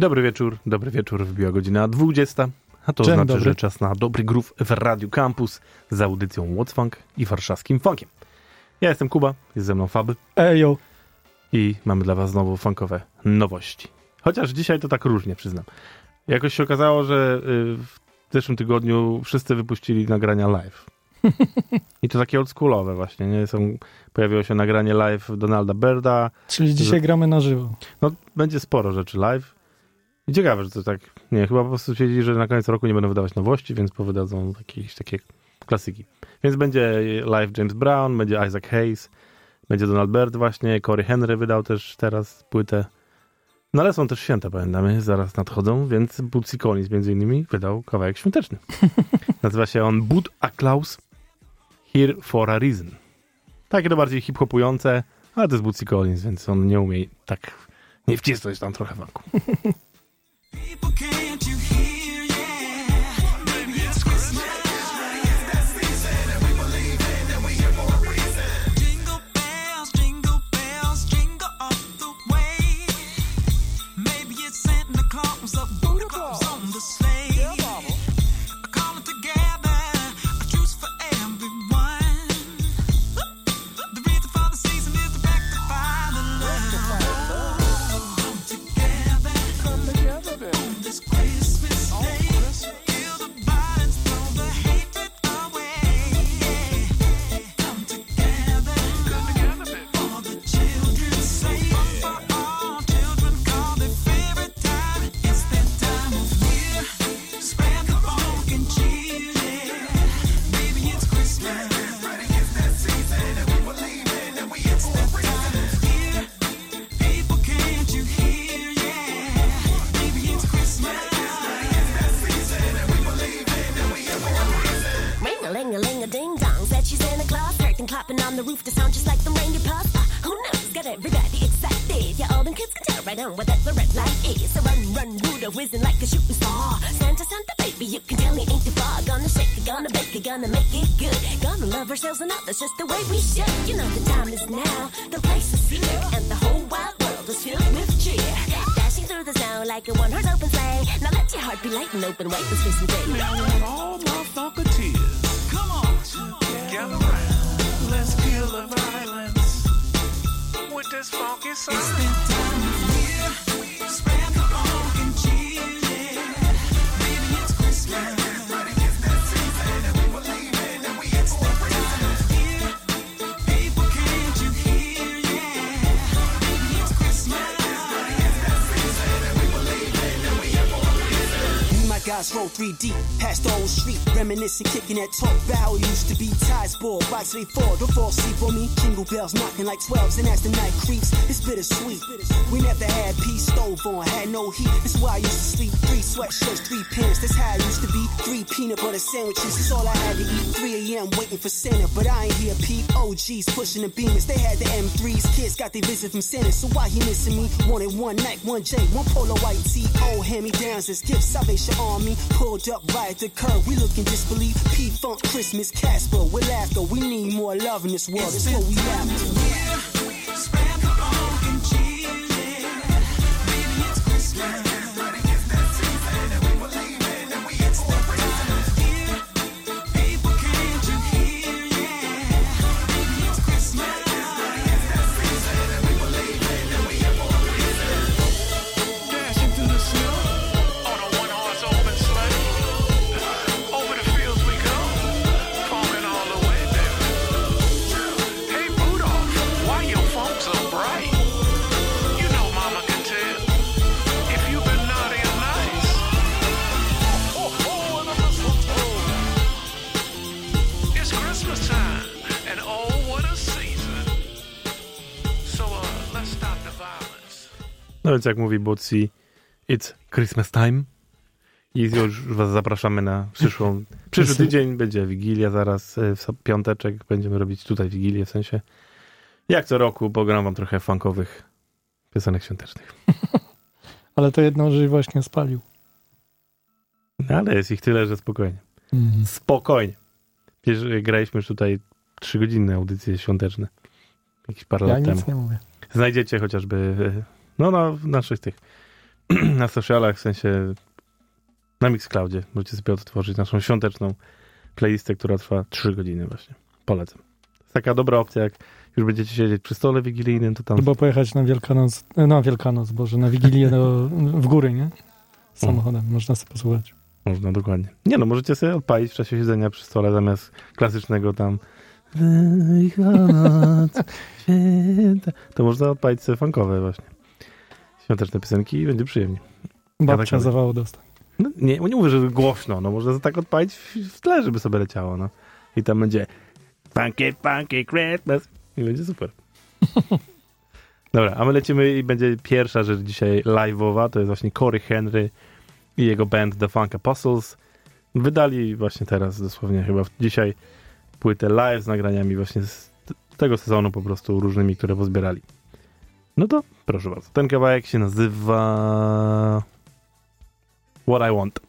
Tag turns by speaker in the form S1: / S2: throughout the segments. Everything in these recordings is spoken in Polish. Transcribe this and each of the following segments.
S1: Dobry wieczór, dobry wieczór, wbiła godzina 20. A to
S2: Dzień
S1: znaczy,
S2: dobry.
S1: że czas na dobry groove w Radiu Campus z audycją What's Funk i warszawskim funkiem. Ja jestem Kuba, jest ze mną Faby
S2: Ejo,
S1: i mamy dla was znowu funkowe nowości. Chociaż dzisiaj to tak różnie, przyznam. Jakoś się okazało, że y, w zeszłym tygodniu wszyscy wypuścili nagrania live. I to takie oldschoolowe właśnie, nie? Są, pojawiło się nagranie live Donalda Berda,
S2: czyli dzisiaj gramy na żywo.
S1: No, będzie sporo rzeczy live. I ciekawe, że to tak, nie, chyba po prostu stwierdzili, że na koniec roku nie będą wydawać nowości, więc powydadzą jakieś takie klasyki. Więc będzie live James Brown, będzie Isaac Hayes, będzie Donald Byrd właśnie, Corey Henry wydał też teraz płytę. No ale są też święta, pamiętamy, zaraz nadchodzą, więc Bootsy Collins między innymi wydał kawałek świąteczny. Nazywa się on Boot a Klaus Here for a Reason. Takie to bardziej hip-hopujące, ale to jest Bootsy Collins, więc on nie umie tak nie wcisnąć tam trochę wanku.
S3: People, can't
S4: run, Rudolph, whizzing like a shooting star. Santa, Santa, baby, you can tell he ain't too far. Gonna shake it, gonna bake it, gonna make it good. Gonna love ourselves and others just the way we should. You know the time is now. The place is here, and the whole wide world is filled with cheer. Dashing through the snow like a one-horse open sleigh. Now let your heart be light and open wide this Christmas day.
S3: Now I want all my funketeers. Come on, gather round. Let's kill the violence with this funky sound. It's that time
S5: My roll three deep past the old street, reminiscing, kicking that talk barrel used to be ties ball, box they fall, don't fall asleep on me. Jingle bells knocking like twelves, and as the night creeps, it's bittersweet. We never had peace stove on, had no heat. That's why I used to sleep three sweatshirts, three pants. That's how I used to be. Three peanut butter sandwiches, that's all I had to eat. 3 a.m. waiting for Santa, but I ain't hear peep. OGs pushing the beamers, they had the M3s. Kids got their visit from Santa, so why he missing me? Wanted one night, one J, one polo white tee. Old hand me downs as gifts, Salvation Army. Pulled up right at the curb, we looking disbelief. P Funk Christmas Casper with laughter. We need more love in this world, that's what we after.
S3: Spread
S1: No więc jak mówi Bootsy, it's Christmas time. I już was zapraszamy na przyszłą, przyszły tydzień. Będzie Wigilia zaraz, e, w piąteczek. Będziemy robić tutaj Wigilię, w sensie jak co roku pogram wam trochę funkowych piosenek świątecznych.
S2: Ale to jedną żeś właśnie spalił.
S1: No, ale jest ich tyle, że spokojnie.
S2: Mhm.
S1: Spokojnie. Wiesz, graliśmy już tutaj trzy godziny audycje świąteczne. Jakieś parę
S2: Ja
S1: lat temu.
S2: nic nie mówię.
S1: Znajdziecie chociażby e, no, no w naszych tych
S6: na socialach, w sensie na Mixcloudzie. Możecie sobie odtworzyć naszą świąteczną playlistę, która trwa 3 godziny właśnie. Polecam. Jest taka dobra opcja, jak już będziecie siedzieć przy stole wigilijnym, to tam
S2: Albo pojechać na Wielkanoc, e, na Wielkanoc, Boże, na Wigilię do, w góry, nie? Samochodem, można sobie posłuchać.
S6: można dokładnie. Nie no, możecie sobie odpalić w czasie siedzenia przy stole zamiast klasycznego tam Wielkanoc, święta. To można odpalić sobie funkowe właśnie. Świąteczne piosenki i będzie przyjemnie.
S2: Babcia
S6: tak-
S2: zawału dostał.
S6: No, nie, nie mówię, że głośno, no może tak odpalić w, w tle, żeby sobie leciało, no. I tam będzie funky, funky Christmas i będzie super. Dobra, a my lecimy i będzie pierwsza rzecz dzisiaj live'owa, to jest właśnie Corey Henry i jego band The Funk Apostles. Wydali właśnie teraz, dosłownie chyba w- dzisiaj, płytę live z nagraniami właśnie z tego sezonu po prostu różnymi, które pozbierali. No to proszę bardzo. Ten kawałek się nazywa What I Want.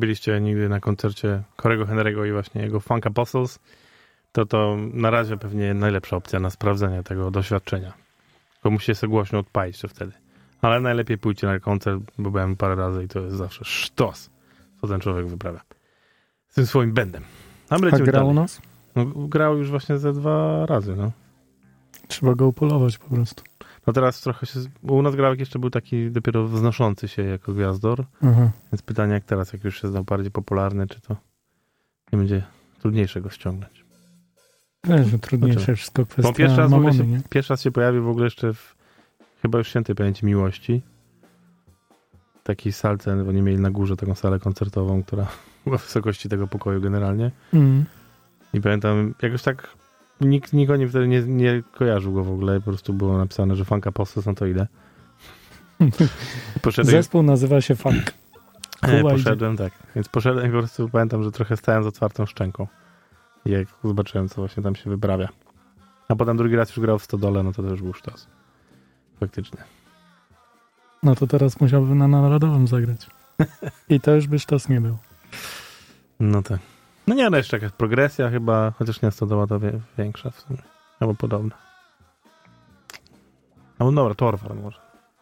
S6: Byliście nigdy na koncercie Korego Henry'ego i właśnie jego Funk Apostles, to to na razie pewnie najlepsza opcja na sprawdzenie tego doświadczenia. Tylko musicie sobie głośno odpalić to wtedy. Ale najlepiej pójdźcie na koncert, bo byłem parę razy i to jest zawsze sztos, co ten człowiek wyprawia. Z tym swoim bandem. A
S2: grał u nas?
S6: No, grał już właśnie ze dwa razy, no.
S2: Trzeba go upolować po prostu.
S6: No teraz trochę się... U nas grał jak jeszcze był taki dopiero wznoszący się jako gwiazdor,
S2: Aha.
S6: więc pytanie jak teraz, jak już się stał bardziej popularny, czy to nie będzie trudniejsze go ściągnąć.
S2: Wiesz, utrudniejsze
S1: Zobaczymy.
S2: wszystko
S1: Bo
S2: kwestia
S1: pierwszy raz,
S2: mamony,
S1: się,
S2: nie?
S1: pierwszy raz się pojawił w ogóle jeszcze w chyba już świętej pamięci miłości. Takiej salce, bo nie mieli na górze taką salę koncertową, która była w wysokości tego pokoju generalnie.
S2: Mm.
S1: I pamiętam, jakoś tak nikt, nikt o nim wtedy nie, nie kojarzył go w ogóle. Po prostu było napisane, że fanka Postos, no to ile. Poszedłem,
S2: Zespół nazywa się Funk.
S1: e,
S2: idzie.
S1: poszedłem, tak. Więc poszedłem i po prostu pamiętam, że trochę stałem z otwartą szczęką. Jak zobaczyłem, co właśnie tam się wyprawia. A potem drugi raz już grał w Stodole, no to też był sztos. Faktycznie.
S2: No to teraz musiałby na Narodowym zagrać. I to już by sztos nie był.
S1: No tak. No nie, no jeszcze jakaś progresja chyba, chociaż nie Stodoła to większa w sumie. Albo podobna. Albo dobra, Torwar może.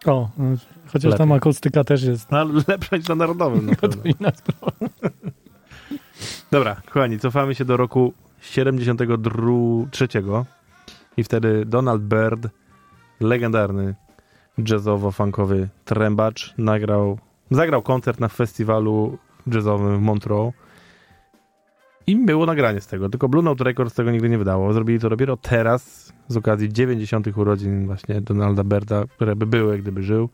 S2: O, no, chociaż tam
S1: Lepiej.
S2: akustyka też jest.
S1: No ale lepsza niż na Narodowym na
S2: No to
S1: pewno.
S2: inna sprawa.
S1: Dobra, kochani, cofamy się do roku 73 i wtedy Donald Byrd, legendarny jazzowo-funkowy trębacz, nagrał, zagrał koncert na festiwalu jazzowym w Montreux i było nagranie z tego, tylko Blue Note Records tego nigdy nie wydało. Zrobili to dopiero teraz, z okazji 90 urodzin właśnie Donalda Byrda, które by były, gdyby żył.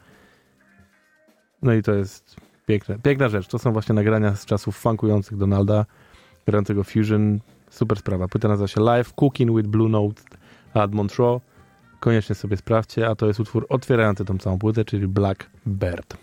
S1: No i to jest piękne, piękna rzecz. To są właśnie nagrania z czasów funkujących Donalda, grającego Fusion. Super sprawa. Płyta nazywa się Live Cooking with Blue Note at Montreux. Koniecznie sobie sprawdźcie, a to jest utwór otwierający tą całą płytę, czyli Black Bird.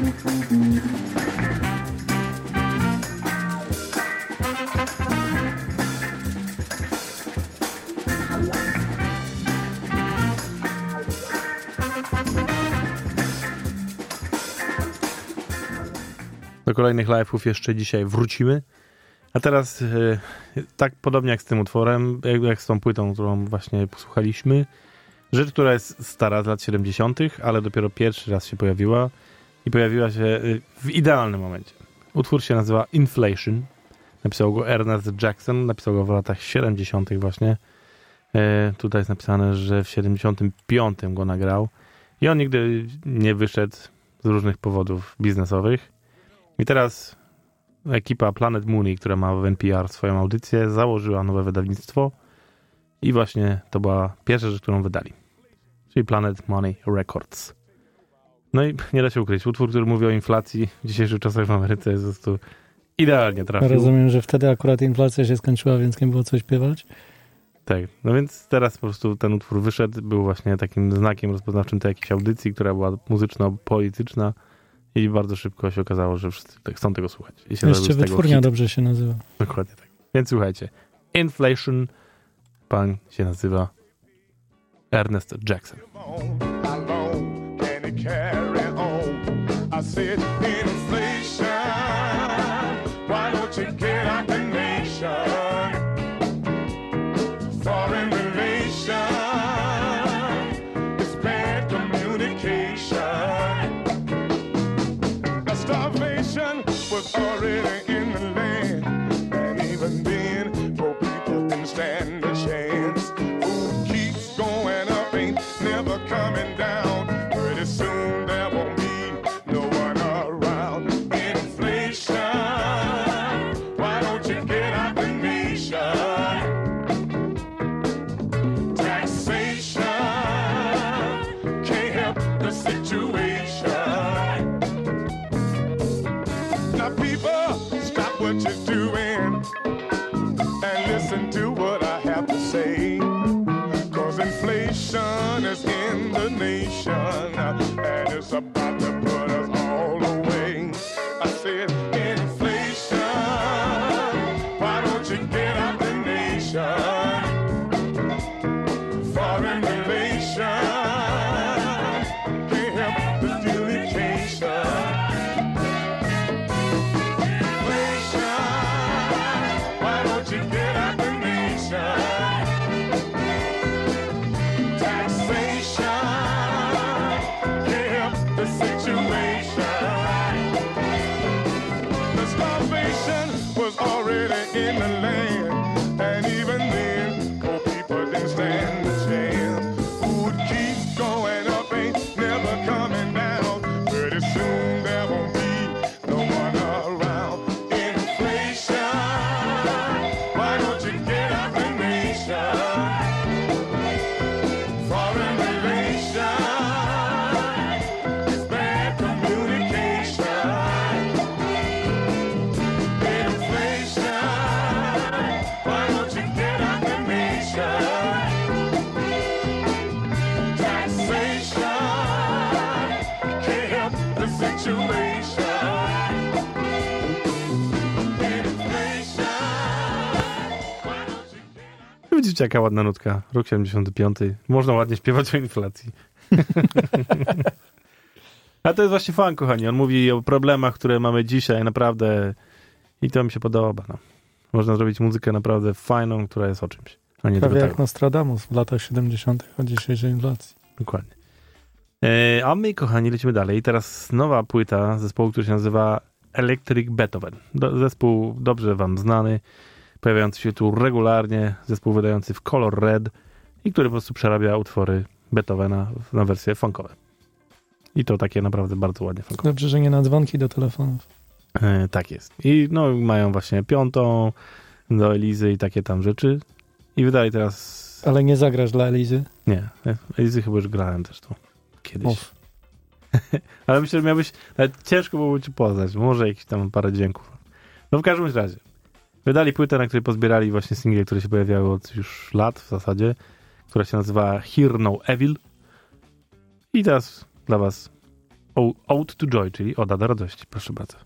S1: Do kolejnych live'ów jeszcze dzisiaj wrócimy. A teraz e, tak podobnie jak z tym utworem, jak, z tą płytą, którą właśnie posłuchaliśmy. Rzecz, która jest stara z lat 70., ale dopiero pierwszy raz się pojawiła i pojawiła się e, w idealnym momencie. Utwór się nazywa Inflation. Napisał go Ernest Jackson, napisał go w latach 70. właśnie. E, tutaj jest napisane, że w 75 go nagrał i on nigdy nie wyszedł z różnych powodów biznesowych. I teraz ekipa Planet Mooney, która ma w NPR swoją audycję, założyła nowe wydawnictwo i właśnie to była pierwsza rzecz, którą wydali. Czyli Planet Money Records. No i nie da się ukryć, utwór, który mówi o inflacji w dzisiejszych czasach w Ameryce jest po prostu idealnie trafił.
S2: Rozumiem, że wtedy akurat inflacja się skończyła, więc nie było co śpiewać.
S1: Tak, no więc teraz po prostu ten utwór wyszedł, był właśnie takim znakiem rozpoznawczym tej jakiejś audycji, która była muzyczno-polityczna i bardzo szybko się okazało, że wszyscy tak chcą tego słuchać. I się
S2: Jeszcze wytwórnia
S1: hit.
S2: dobrze się nazywa.
S1: Dokładnie tak. Więc słuchajcie, Inflation, pan się nazywa Ernest Jackson.
S7: I said
S1: Widzicie, jaka ładna nutka. Rok 75. Można ładnie śpiewać o inflacji. A to jest właśnie fan, kochani. On mówi o problemach, które mamy dzisiaj, naprawdę. I to mi się podoba. No. Można zrobić muzykę naprawdę fajną, która jest o czymś. A nie
S2: Prawie jak
S1: tak.
S2: Nostradamus w latach 70. o dzisiejszej inflacji.
S1: Dokładnie. E, a my, kochani, lecimy dalej. I teraz nowa płyta zespołu, który się nazywa Electric Beethoven. Do, zespół dobrze wam znany, pojawiający się tu regularnie, zespół wydający w Color Red i który po prostu przerabia utwory Beethovena na wersje funkowe. I to takie naprawdę bardzo ładnie funkowe.
S2: Dobrze, że nie na dzwonki do telefonów.
S1: E, tak jest. I no, mają właśnie piątą do Elizy i takie tam rzeczy. I wydali teraz...
S2: Ale nie zagrasz dla Elizy.
S1: Nie, Elizy chyba już grałem też tu kiedyś. Ale myślę, że miałbyś. Nawet ciężko byłoby cię poznać. Może jakieś tam parę dźwięków. No w każdym razie. Wydali płytę, na której pozbierali właśnie single, które się pojawiały od już lat w zasadzie, która się nazywa Hear No Evil. I teraz dla was O- Ode to Joy, czyli Oda do radości. Proszę bardzo.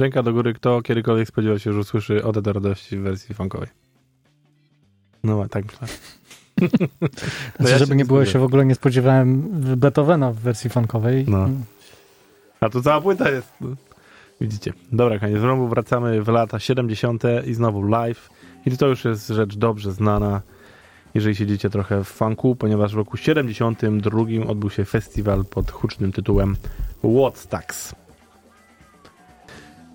S1: Ręka do góry, kto kiedykolwiek spodziewał się, że usłyszy Ode do radości w wersji funkowej. No, tak myślę.
S2: Znaczy,
S1: ja
S2: żeby
S1: się
S2: nie było, się w ogóle nie spodziewałem Beethovena w wersji funkowej.
S1: No. A tu cała płyta jest. no. Widzicie. Dobra, koniec rąbu. Wracamy w lata 70. i znowu live. I to już jest rzecz dobrze znana, jeżeli siedzicie trochę w funku, ponieważ w roku 72 odbył się festiwal pod hucznym tytułem Woodstocks.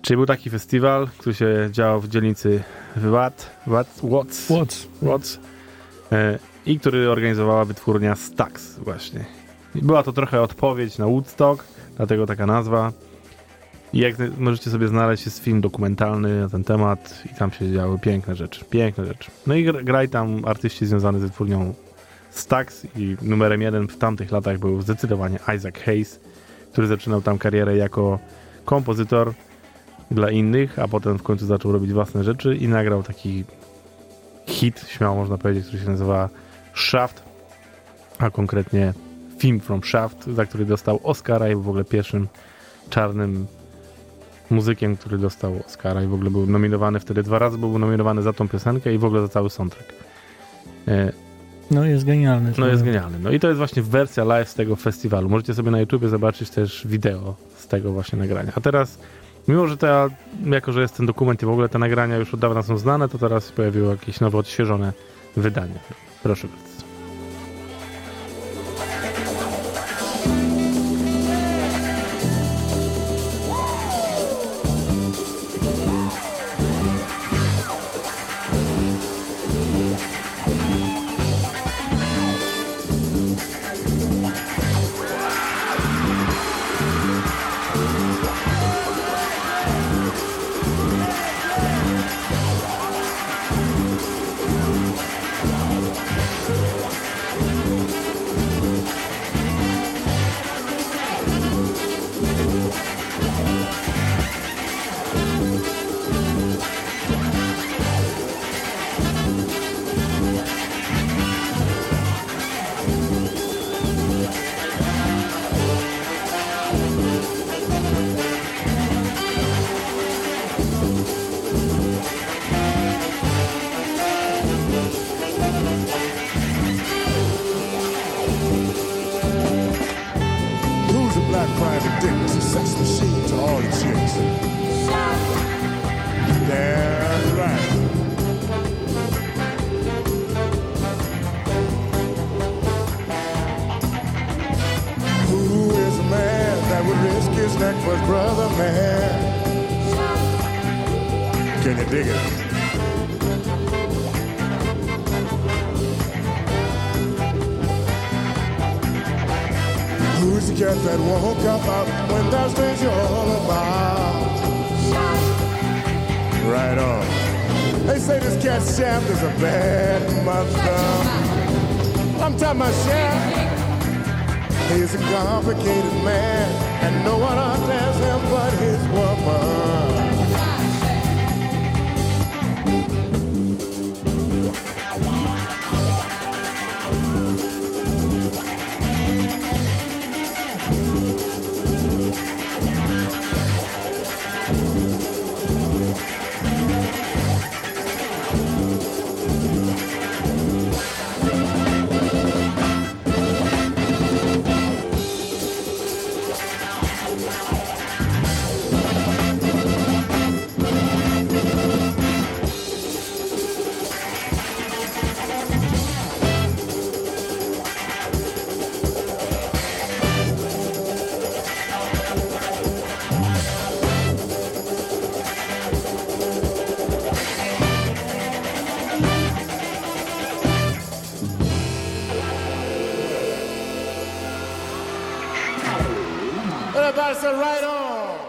S1: Czyli był taki festiwal, który się działo w dzielnicy Watt, Watt, Watts,
S2: Watts.
S1: Watts e, i który organizowała wytwórnia Stax właśnie. I była to trochę odpowiedź na Woodstock, dlatego taka nazwa. I jak możecie sobie znaleźć, jest film dokumentalny na ten temat i tam się działy piękne rzeczy, piękne rzeczy. No i gra- grali tam artyści związani z wytwórnią Stax i numerem jeden w tamtych latach był zdecydowanie Isaac Hayes, który zaczynał tam karierę jako kompozytor dla innych, a potem w końcu zaczął robić własne rzeczy i nagrał taki hit, śmiało można powiedzieć, który się nazywa Shaft, a konkretnie film From Shaft, za który dostał Oscara i był w ogóle pierwszym czarnym muzykiem, który dostał Oscara i w ogóle był nominowany wtedy dwa razy, był nominowany za tą piosenkę i w ogóle za cały soundtrack. E,
S2: No jest genialny.
S1: No jest genialny. No i to jest właśnie wersja live z tego festiwalu. Możecie sobie na YouTubie zobaczyć też wideo z tego właśnie nagrania. A teraz, mimo że ta, jako że jest ten dokument i w ogóle te nagrania już od dawna są znane, to teraz pojawiło jakieś nowe, odświeżone wydanie. Proszę bardzo.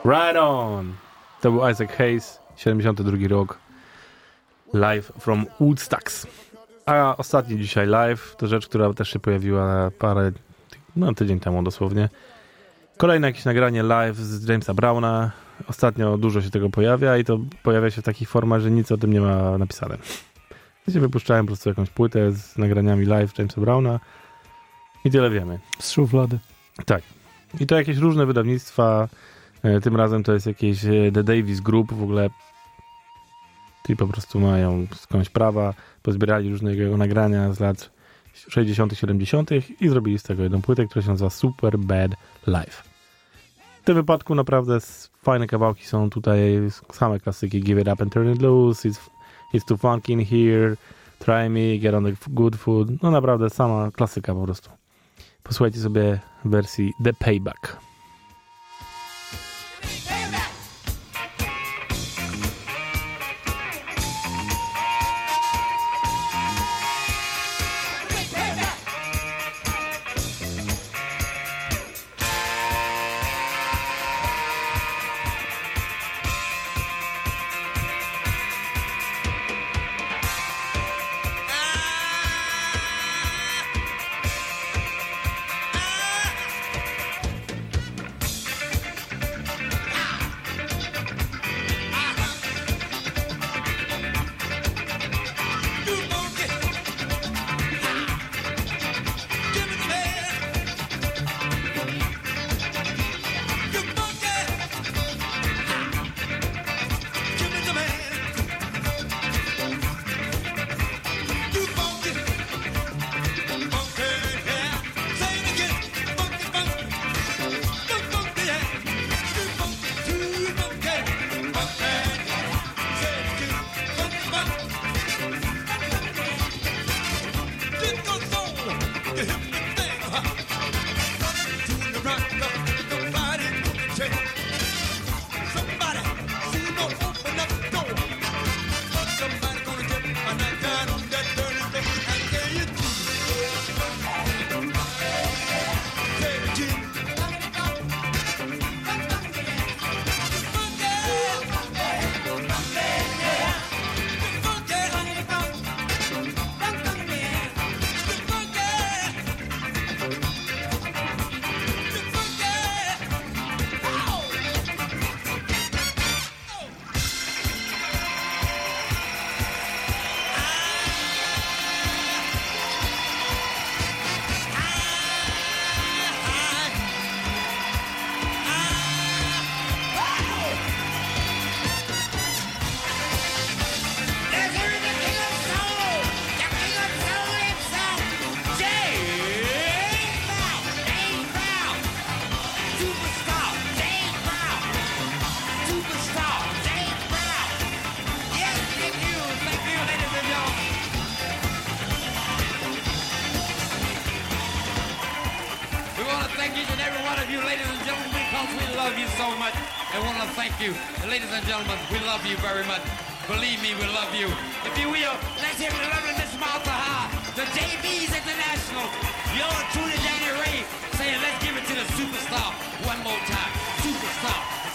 S7: Right on!
S1: To był Isaac Hayes, 72 rok. Live from Woodstocks. A ostatni dzisiaj live to rzecz, która też się pojawiła parę, no tydzień temu dosłownie. Kolejne jakieś nagranie live z Jamesa Browna. Ostatnio dużo się tego pojawia i to pojawia się w takich formach, że nic o tym nie ma napisane. Ja wypuszczałem po prostu jakąś płytę z nagraniami live Jamesa Browna i tyle wiemy.
S2: Z szuflady.
S1: I to jakieś różne wydawnictwa Tym razem to jest jakieś e, The Davis Group w ogóle. Czyli po prostu mają skądś prawa, pozbierali różne jego nagrania z lat 60., 70. i zrobili z tego jedną płytę, która się nazywa Super Bad Life. W tym wypadku naprawdę fajne kawałki są tutaj, same klasyki Give It Up and Turn It Loose, It's, it's Too Funky in Here, Try Me, Get On The Good Food, no naprawdę sama klasyka po prostu. Posłuchajcie sobie wersji The Payback.
S8: We love you so much. And want to thank you, ladies and gentlemen. We love you very much. Believe me, we love you. If you will, let's hear the lovely Miss Martha Ha, the JVs International. You're truly Danny Ray saying, let's give it to the superstar one more time. Superstar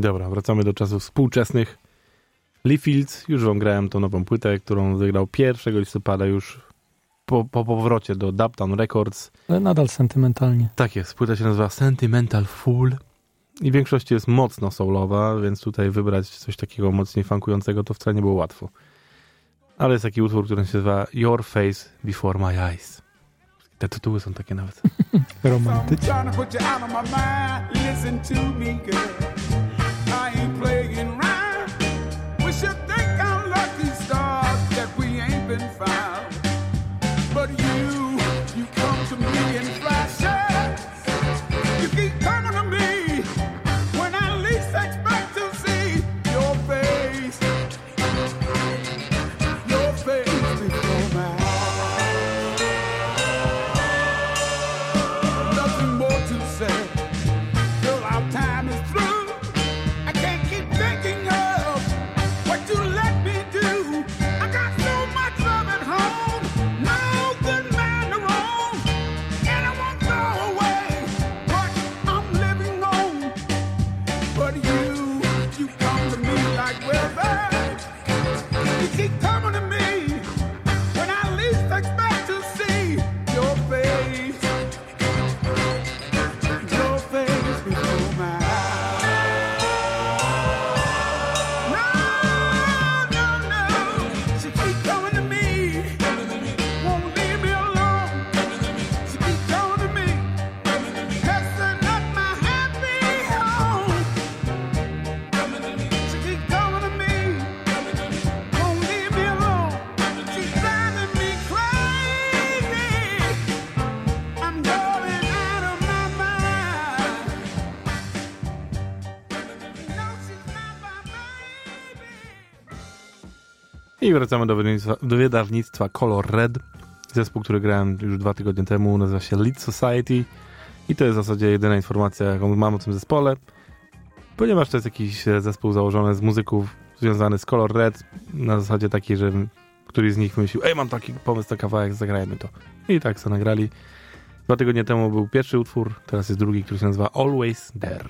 S1: Dobra, wracamy do czasów współczesnych. Lee Fields, już wam grałem tą nową płytę, którą wygrał 1 listopada już po, po powrocie do Dubtown Records.
S2: Ale nadal sentymentalnie.
S1: Tak jest, płyta się nazywa Sentimental Fool i w większości jest mocno soulowa, więc tutaj wybrać coś takiego mocniej funkującego to wcale nie było łatwo. Ale jest taki utwór, który się nazywa Your Face Before My Eyes. Te tytuły są takie nawet.
S2: Romantyczne.
S9: been found. I
S1: wracamy do wydawnictwa, do wydawnictwa Color Red. Zespół, który grałem już dwa tygodnie temu, nazywa się Lead Society. I to jest w zasadzie jedyna informacja, jaką mam o tym zespole. Ponieważ to jest jakiś zespół założony z muzyków związany z Color Red, na zasadzie takiej, że któryś z nich wymyślił, ej, mam taki pomysł na kawałek, zagrajmy to. I tak co nagrali. Dwa tygodnie temu był pierwszy utwór, teraz jest drugi, który się nazywa Always There.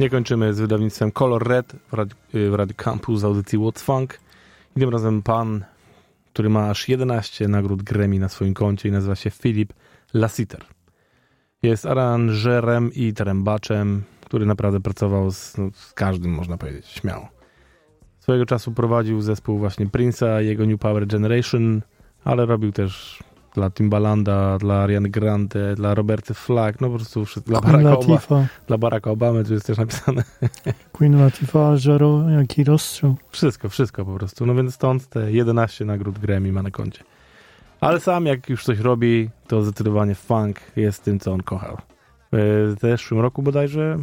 S1: Nie kończymy z wydawnictwem Color Red w Rad- w Radio Campus z audycji What's Funk. I tym razem pan, który ma aż 11 nagród Grammy na swoim koncie i nazywa się Philip Lassiter. Jest aranżerem i trębaczem, który naprawdę pracował z, no, z każdym, można powiedzieć, śmiało. Swojego czasu prowadził zespół właśnie Prince'a, jego New Power Generation, ale robił też dla Timbalanda, dla Ariany Grande, dla Roberty Flack, no po prostu wszystko, dla Baracka, Obama, dla Baracka Obamy, tu jest też napisane.
S2: Queen Latifah, Żaro, jaki rozstrzał.
S1: Wszystko, wszystko po prostu. No więc stąd te 11 nagród Grammy ma na koncie. Ale sam jak już coś robi, to zdecydowanie funk jest tym, co on kochał. W zeszłym roku bodajże,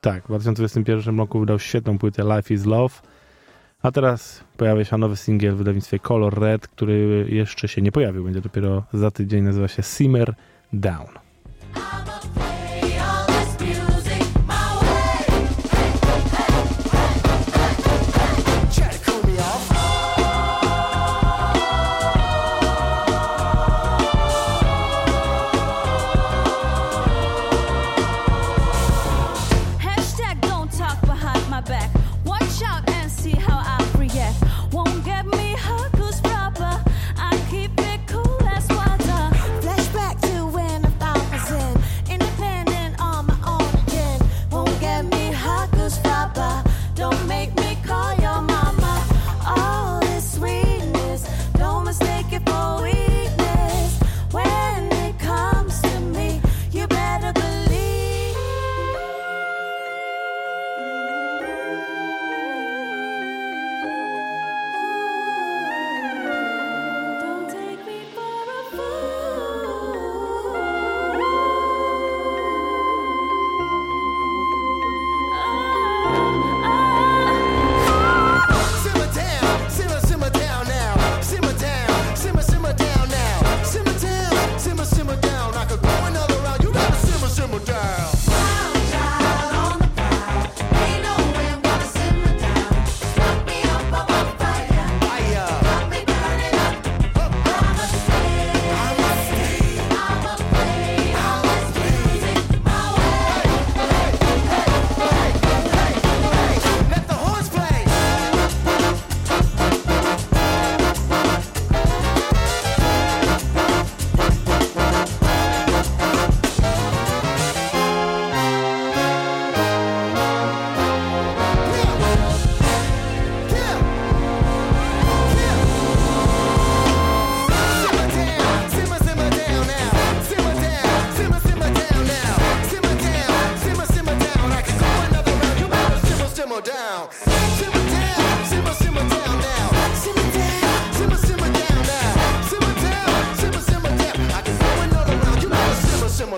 S1: tak, w 2021 roku wydał świetną płytę Life is Love, a teraz pojawia się nowy singiel w wydawnictwie Color Red, który jeszcze się nie pojawił, będzie dopiero za tydzień, nazywa się Simmer Down.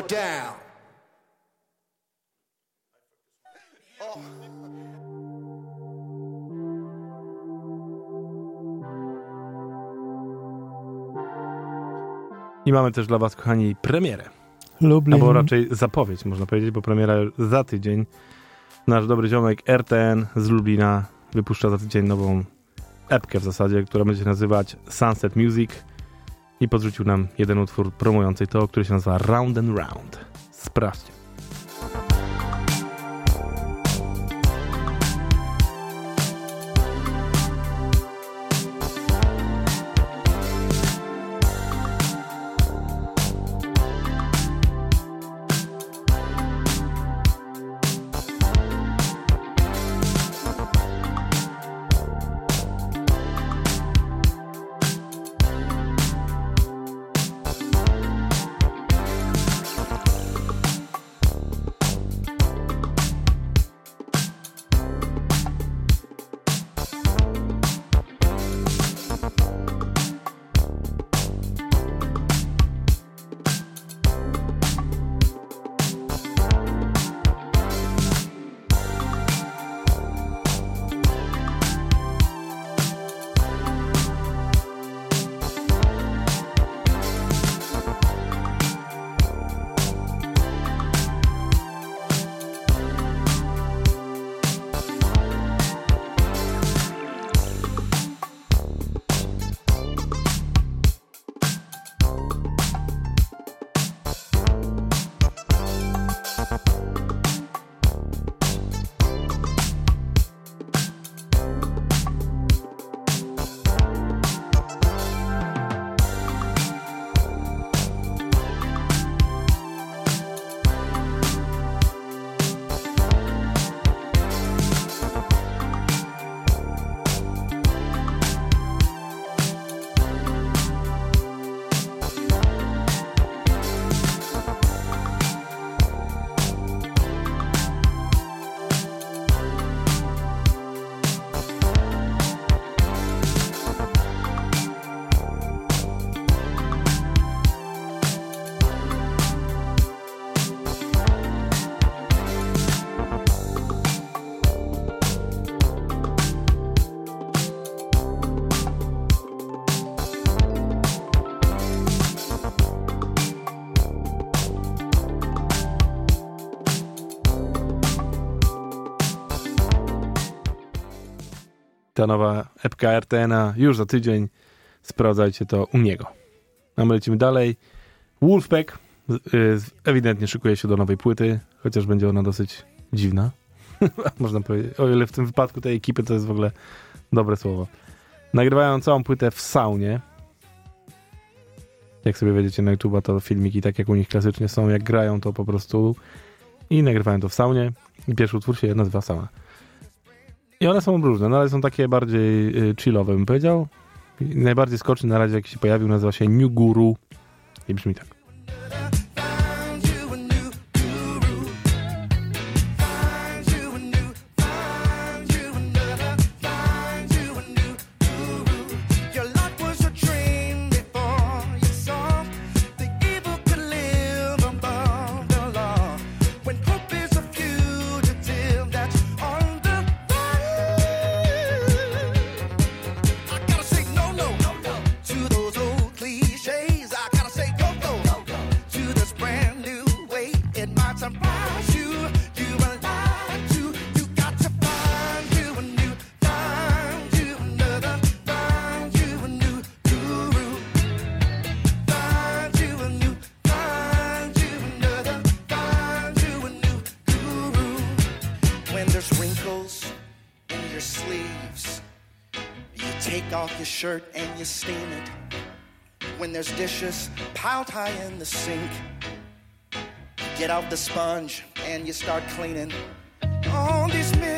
S5: Down. I
S1: mamy też dla was, kochani, premierę.
S2: Lublin.
S1: Albo raczej zapowiedź, można powiedzieć, bo premiera za tydzień. Nasz dobry ziomek RTN z Lublina wypuszcza za tydzień nową epkę w zasadzie, która będzie się nazywać Sunset Music i podrzucił nam jeden utwór promujący to, który się nazywa Round and Round. Sprawdźcie. Ta nowa epka RTN-a już za tydzień. Sprawdzajcie to u niego. A my lecimy dalej. Wolfpack y, ewidentnie szykuje się do nowej płyty, chociaż będzie ona dosyć dziwna. Można powiedzieć. O ile w tym wypadku tej ekipy to jest w ogóle dobre słowo. Nagrywają całą płytę w saunie. Jak sobie wejdziecie na YouTube, to filmiki, tak jak u nich klasycznie są, jak grają, to po prostu i nagrywają to w saunie. Pierwszy utwór się nazywa Sauna. I one są różne, no ale są takie bardziej y, chillowe, bym powiedział. Najbardziej skoczny na razie, jaki się pojawił, nazywa się New Guru i brzmi tak.
S10: Shirt and you steam it. When there's dishes piled high in the sink, get out the sponge and you start cleaning. All these menial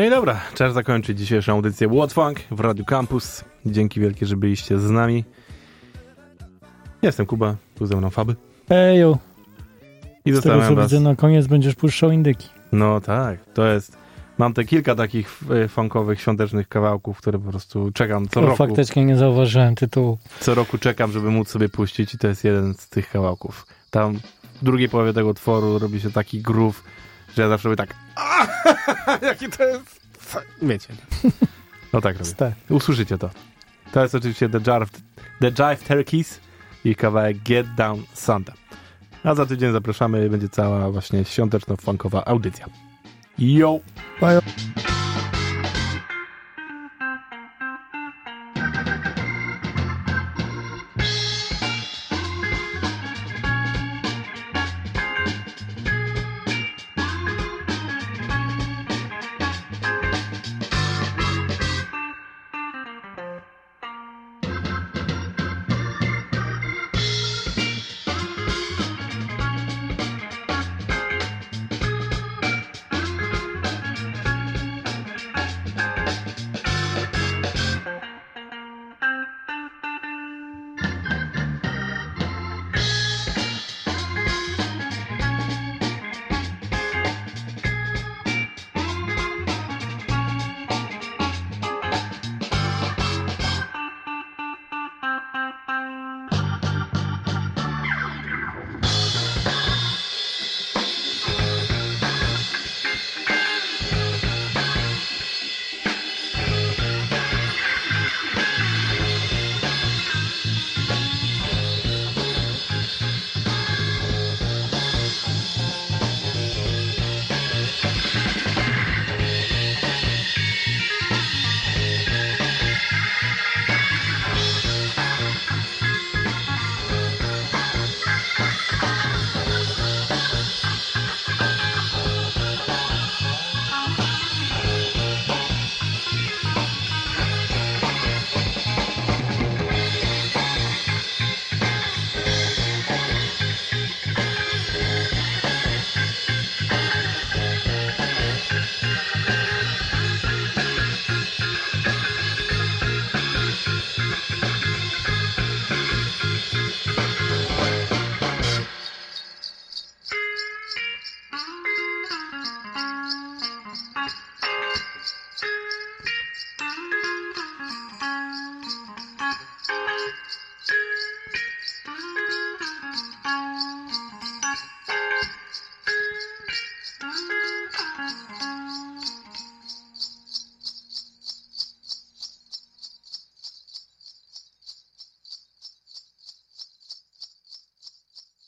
S1: No i dobra, czas zakończyć dzisiejszą audycję What Funk w Radio Campus. Dzięki wielkie, że byliście z nami. Jestem Kuba, tu ze mną Faby.
S2: Ejo,
S1: I
S2: z tego co
S1: was.
S2: widzę na koniec będziesz puszczał indyki.
S1: No tak, to jest... Mam te kilka takich e, funkowych, świątecznych kawałków, które po prostu czekam co
S2: To
S1: roku.
S2: faktycznie nie zauważyłem tytułu.
S1: Co roku czekam, żeby móc sobie puścić i to jest jeden z tych kawałków. Tam w drugiej połowie tego utworu robi się taki groove, że ja zawsze mówię tak jaki to jest... Wiecie. No tak robię.
S2: Ste.
S1: Usłyszycie to. To jest oczywiście The Jive, The Jive Turkeys i kawałek Get Down Santa. A za tydzień zapraszamy, będzie cała właśnie świąteczno-funkowa audycja. Yo!
S2: Bye.